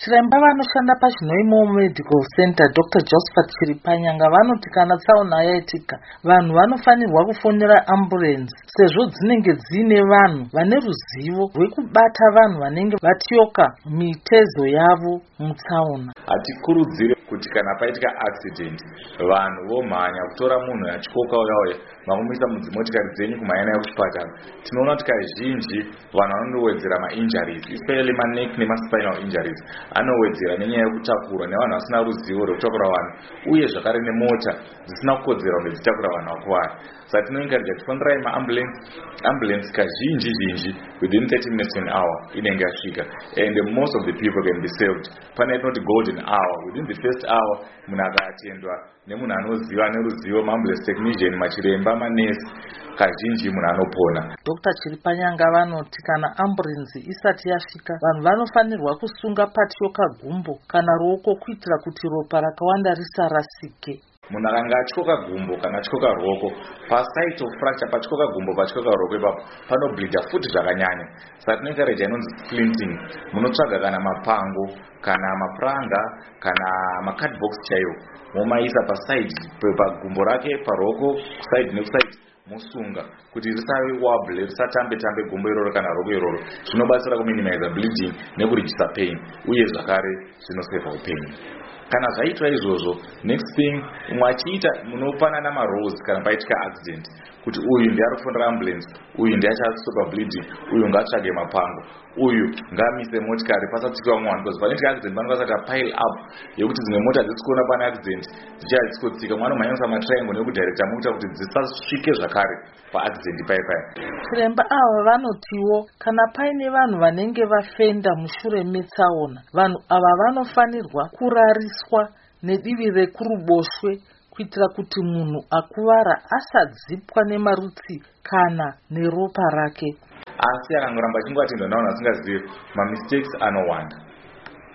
chiremba vanoshanda pachinoimo medical center dr josephat chiripanyanga vanoti kana tsaona yaitika vanhu vanofanirwa kufonera amburenzi sezvo dzinenge dziine vanhu vane ruzivo rwekubata vanhu vanenge vatyoka mitezo yavo mutsaona. Hatikurudzire kuti kana paitika accident vanhu vomhanya kutora munhu atyoka uyauya vamumisa mudzimotikari dzenyu kumhanya naye kuchipatara. Tinoona kuti kazhinji vanhu vanondowedzera mainjuries especially manek nemaspinal injuries anowedzera nenyaya yekutakurwa nevanhu vasina ruzivo rwekutakura vanhu uye zvakare nemota dzisina kukodzera kunge dzitakura vanhu vakuvara. Saka tinoingarija tifonirai maambulance ambulance kazhinji zhinji within 30 minutes an hour inenge yasvika and most of the people can be saved. Pane yatinoti golden hour within the first hour munhu akaatendwa nemunhu anoziva ane ruzivo maambulance technician machiremba manesi kazhinji munhu anopona. Dr chiripanyanga vanoti kana amburenzi isati yasvika vanhu vanofanirwa kusunga patyoka gumbo kana ruoko kuitira kuti ropa rakawanda risarasike munhu akanga atyoka gumbo kana atyoka ruoko pasite of fracture patyoka gumbo patyoka ruoko ipapo panobleedha futi zvakanyanya. Saka tinoita reja inonzi splinting. Munotsvaga kana mapango kana mapuranga kana macardbox chaiwo. Momaisa paside pagumbo rake paruoko kuside nekusaidi mosunga. Kuti risave wable risatambe tambe gumbo iroro kana roko iroro. Zvinobatsira kuminimiza bleeding nekurigisa pain uye zvakare zvinoseva upenyu kana zvaitwa izvozvo next thing umwe achiita munopanana marose kana paitika accident kuti uyu ndiari kufondera ambulance uyu ndiachastopa bleeding uyu ngaatsvage mapango uyu ngaamise motikari pasatsikiwa mwana bcause panoitika accident vanokwanisa kuti apile up yekuti dzimwe mota dzisi kuona pane accident dzichia dzisikotsika mwana umhanyisa matriangle nekudirecta mota kuti dzisasvike zvakare paaccident pai pai chiremba ava vanotiwo kana paine vanhu vanenge vafenda mushure metsaona vanhu ava vanofanirwa kurariswa nedivi rekuruboshwe kuitira kuti munhu akuvara asadzipwa nemarutsi kana neropa rake. Asi akangoramba achingoatendwa navanhu vasingazivi mamistakes anowanda.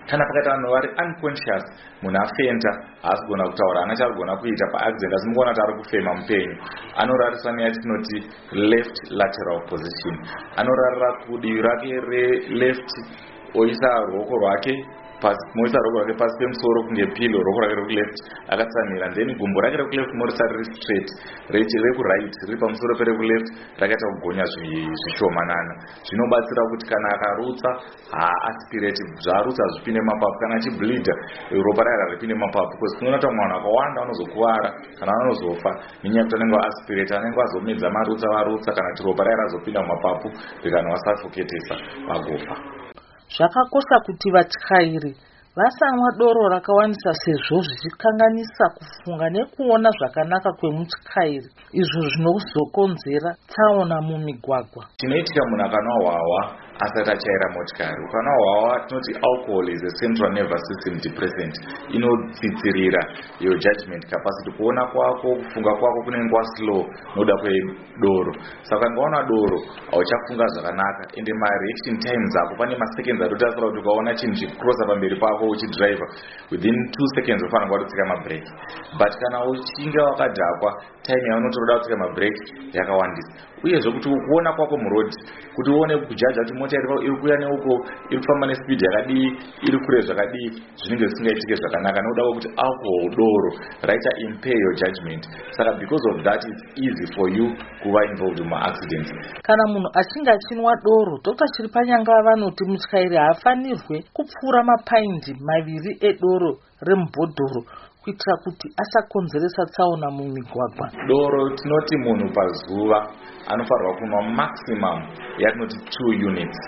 Kana pakaita vanhu vari unconscious munhu afenta haasi kugona kutaura hana chaagona kuita paaccident asi mukuona kuti ari kufema mupenyu. Anorariswa neyatinoti left lateral position. Anorarira kudivi rake releft oisa ruoko rwake pasi moisa roko rake pasi pemusoro kunge pilo roko rake rekuleft akatsamira then gumbo rake rekuleft morisa riri straight rekuright riri pamusoro perekuleft rakaita kugonya zvishomanana. Zvinobatsira kuti kana akarutsa haaspirati zvaarutsa zvipinde mapapu kana achibleedha ropa rayara ripinde mapapu bcause tinoona kuti vanhu vakawanda vanozokuvara kana vanozofa nenyaya yekuti anenge waaspirati anenge vazomedza marutsa varutsa kana kuti ropa rayara razopinda mumapapu rikanowasafoketesa vagofa zvakakosha kuti vatyairi vasamwa doro rakawandisa sezvo zvichikanganisa kufunga nekuona zvakanaka kwemutyairi. Izvo zvinozokonzera tsaona mumigwagwa. Chinoitika munhu akanwa hwahwa asati achaira motikari ukanwa hwahwa tinoti alcohol is a central nervous system depressant. Inotsitsirira your judgment capacity. Kuona kwako kufunga kwako kunenge kwaslow noda kwedoro. Saka ungaona doro hauchafunga zvakanaka. Ende mareaction times ako. Pane maseconds atotasira kuti ukaona chinhu chikukrosa pamberi pako uchidriver within two seconds ufanira kuva kutsika mabreki but kana uchinge wakadhakwa time yaunotoroda kutsika mabreki yakawandisa. Uyezve kuti kuona kwako murodhi kuti uone kujaja kuti mota iri kuuya neuko iri kufamba nespeed yakadii iri kure zvakadii zvinenge zvisingaitike zvakanaka. Nekuda kwekuti alcohol doro raita impair your judgment. Saka because of that its easy for you kuva involved mumaaccidents. Kana munhu achinge achinwa doro dr chiripanyanga vanoti mutyairi haafanirwe kupfuura mapaindi maviri edoro remubhodhoro kuitira kuti asakonzeresa tsaona mumigwagwa. Doro tinoti munhu pazuva anofanirwa kunwa maximum yatinoti two units.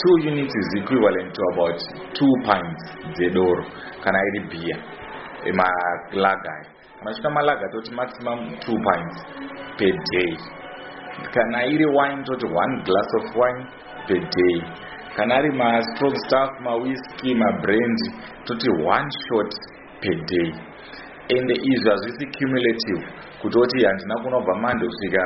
Two units is equivalent to about two pints dzedoro kana iri bhiya emalagai kana chita malagai toti maximum two pints per day. Kana iri wine toti one glass of wine per day. Kana ari mastrong staff mawhisky mabrand toti one shot per day. Ende izvi hazvisi cumulative kutoti handina kunobva mande kusvika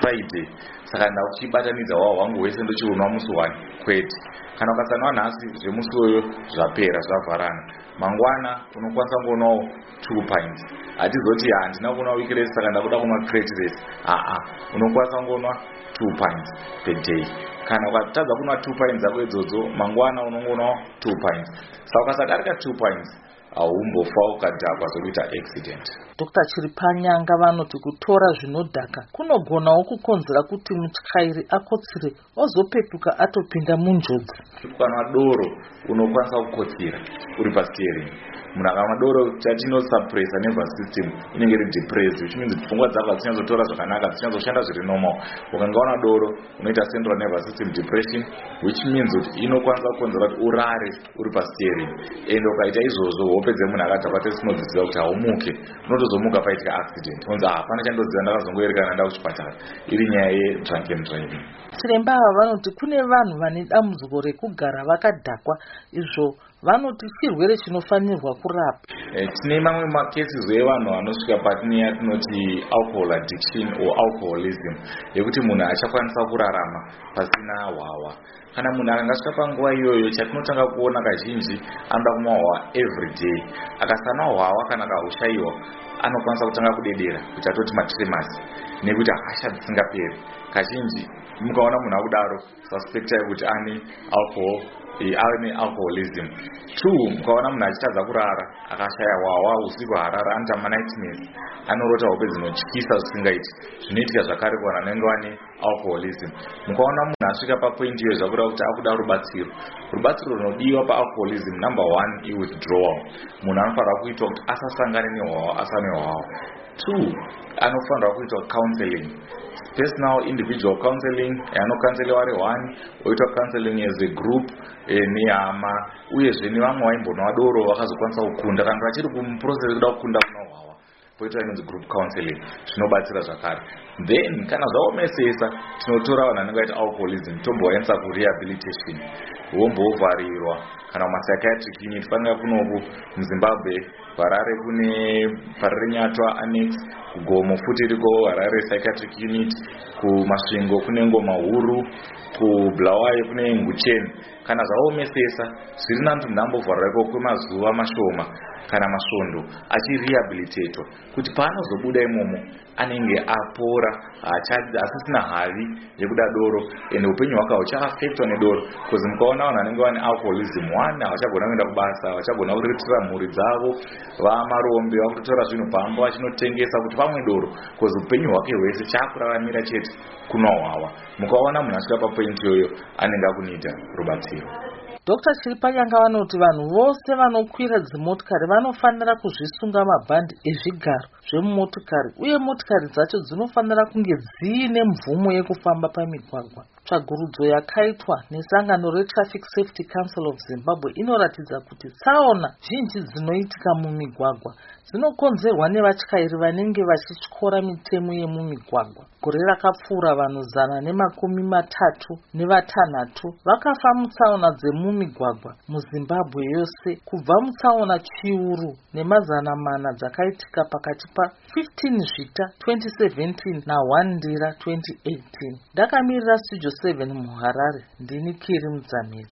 friday. Saka ndakuchibatanidza wavo wangu wese ndochiunwa musi wani kwete. Kana ukasanwa nhasi zvemusi uyo zvapera zvavharana. Mangwana unokwanisa kuonawo two pints. Hatizoti handina kuona wiki rese saka ndakuda kunwa crate rese aa unokwanisa kungonwa two pints per day. Kana ukatadza kunwa two pints dzako idzodzo mangwana unongonawo two pints. Saka ukasadarika two pints haumbofa ukadhakwa sokuita accident. Dr. Chiripanyanga vanoti kutora zvinodhaka kunogonawo kukonzera kuti mutyairi akotsire ozopepuka atopinda munjodzi. Ukanwa doro unokwanisa kukotsira uri pasteering. Munhu akamwa doro chatinosupressa nervous system inenge iri depressed which means pfungwa dzako hadzinyatsotora zvakanaka hadzinyatsoshanda zviri normal. Ukanga una doro unoita central nervous system depression which means kuti inokwanisa kukonzera kuti urare uri pasteering. And ukaita izvozvo hope dzemunhu akadhakwa tese tinodziziva kuti haumuke unotozomuka paitika accident. Unzi hapana chandoziva ndakazongoerekana nda kuchipatara. Iri nyaya yedrunken driving chiremba ava vanoti kune vanhu vane dambudziko rekugara vakadhakwa izvo vanoti chirwere chinofanirwa kurapa eh, tine mamwe makesis evanhu vanosvika patine yatinoti alcohol addiction or alcoholism yekuti munhu achakwanisa kurarama pasina hwahwa kana munhu akanga svika panguva iyoyo chatinotanga kuona kazhinji anoda kumwa hwahwa every day. Akasanwa hwahwa kana kahushayiwa anokwanisa kutanga kudedera kuti atoti matremasi nekuti hasha dzisingaperi kazhinji mukaona munhu akudaro suspectai kuti ane alcohol ave nealcoholism. Two mukaona munhu achitadza kurara akashaya hwawa usiku harara anoita manightmas anorota hope dzinotyisa zvisingaiti zvinoitika zvakare kuvanhu vanenge vane alcoholism. Mukaona munhu asvika papoint iyo zvakuda kuti akuda rubatsiro. Rubatsiro runodiwa paalcoholism number one iwithdrawal. Munhu anofanira kuitwa kuti asasangane nehwawa asane hwawa two anofanirwa kuitwa counseling. Personal individual counseling anokanseliwa ari one oitwa counseling as a group e, nehama. Uyezve nevamwe vaimbonwa doro vakazokwanisa kukunda. Kana vachiri kumuprocess kuda kukunda kuna hwawa poitwa inonzi group counseling zvinobatsira zvakare. Then kana zvaomesesa tinotora vanhu vanenge vaita alcoholism tombovaendesa kurehabilitation vombovharirwa kana kumapsychiatric unit fanira kunoku muzimbabwe harare kune harare nyatwa annex kugomo futi iriko harare psychiatric unit kumasvingo kune ngoma huru kubulawayo kune ngucheni kana zvaomesesa zviri nanzi munhu ambovharira iko kwemazuva mashoma kana masvondo achirehabilitatwa kuti paanozobuda imomo anenge apora asisina havi yekuda doro and upenyu hwake huchaafectwa nedoro. Bcause mukaona vanhu vanenge vane alcoholism one havachagona kuenda kubasa havachagona kuriritira mhuri dzavo vamarombe vakutotora zvinhu pamba vachinotengesa kuti pamwe doro. Bcause upenyu hwake hwese chaakuraramira chete kunwa hwawa mukaona munhu asvika papoindi iyoyo anenge akunida rubatsiro dr. Chiripanyanga vanoti vanhu vose vanokwira dzimotikari vanofanira kuzvisunga mabhandi ezvigaro zvemumotikari uye motikari dzacho dzinofanira kunge dziine mvumo yekufamba pamigwagwa tsvagurudzo yakaitwa nesangano retraffic safety council of zimbabwe inoratidza kuti tsaona zhinji dzinoitika mumigwagwa. Dzinokonzerwa nevatyairi vanenge vachityora mitemo yemumigwagwa. Gore rakapfuura vanhu zana nemakumi matatu nevatanhatu vakafa mutsaona dzemumigwagwa muzimbabwe yose kubva mutsaona chiuru nemazana mana dzakaitika pakati pa15 zvita 2017 na1 ndira 2018 ndakamirira studio 7 muharare. Ndini kiri mudzamiri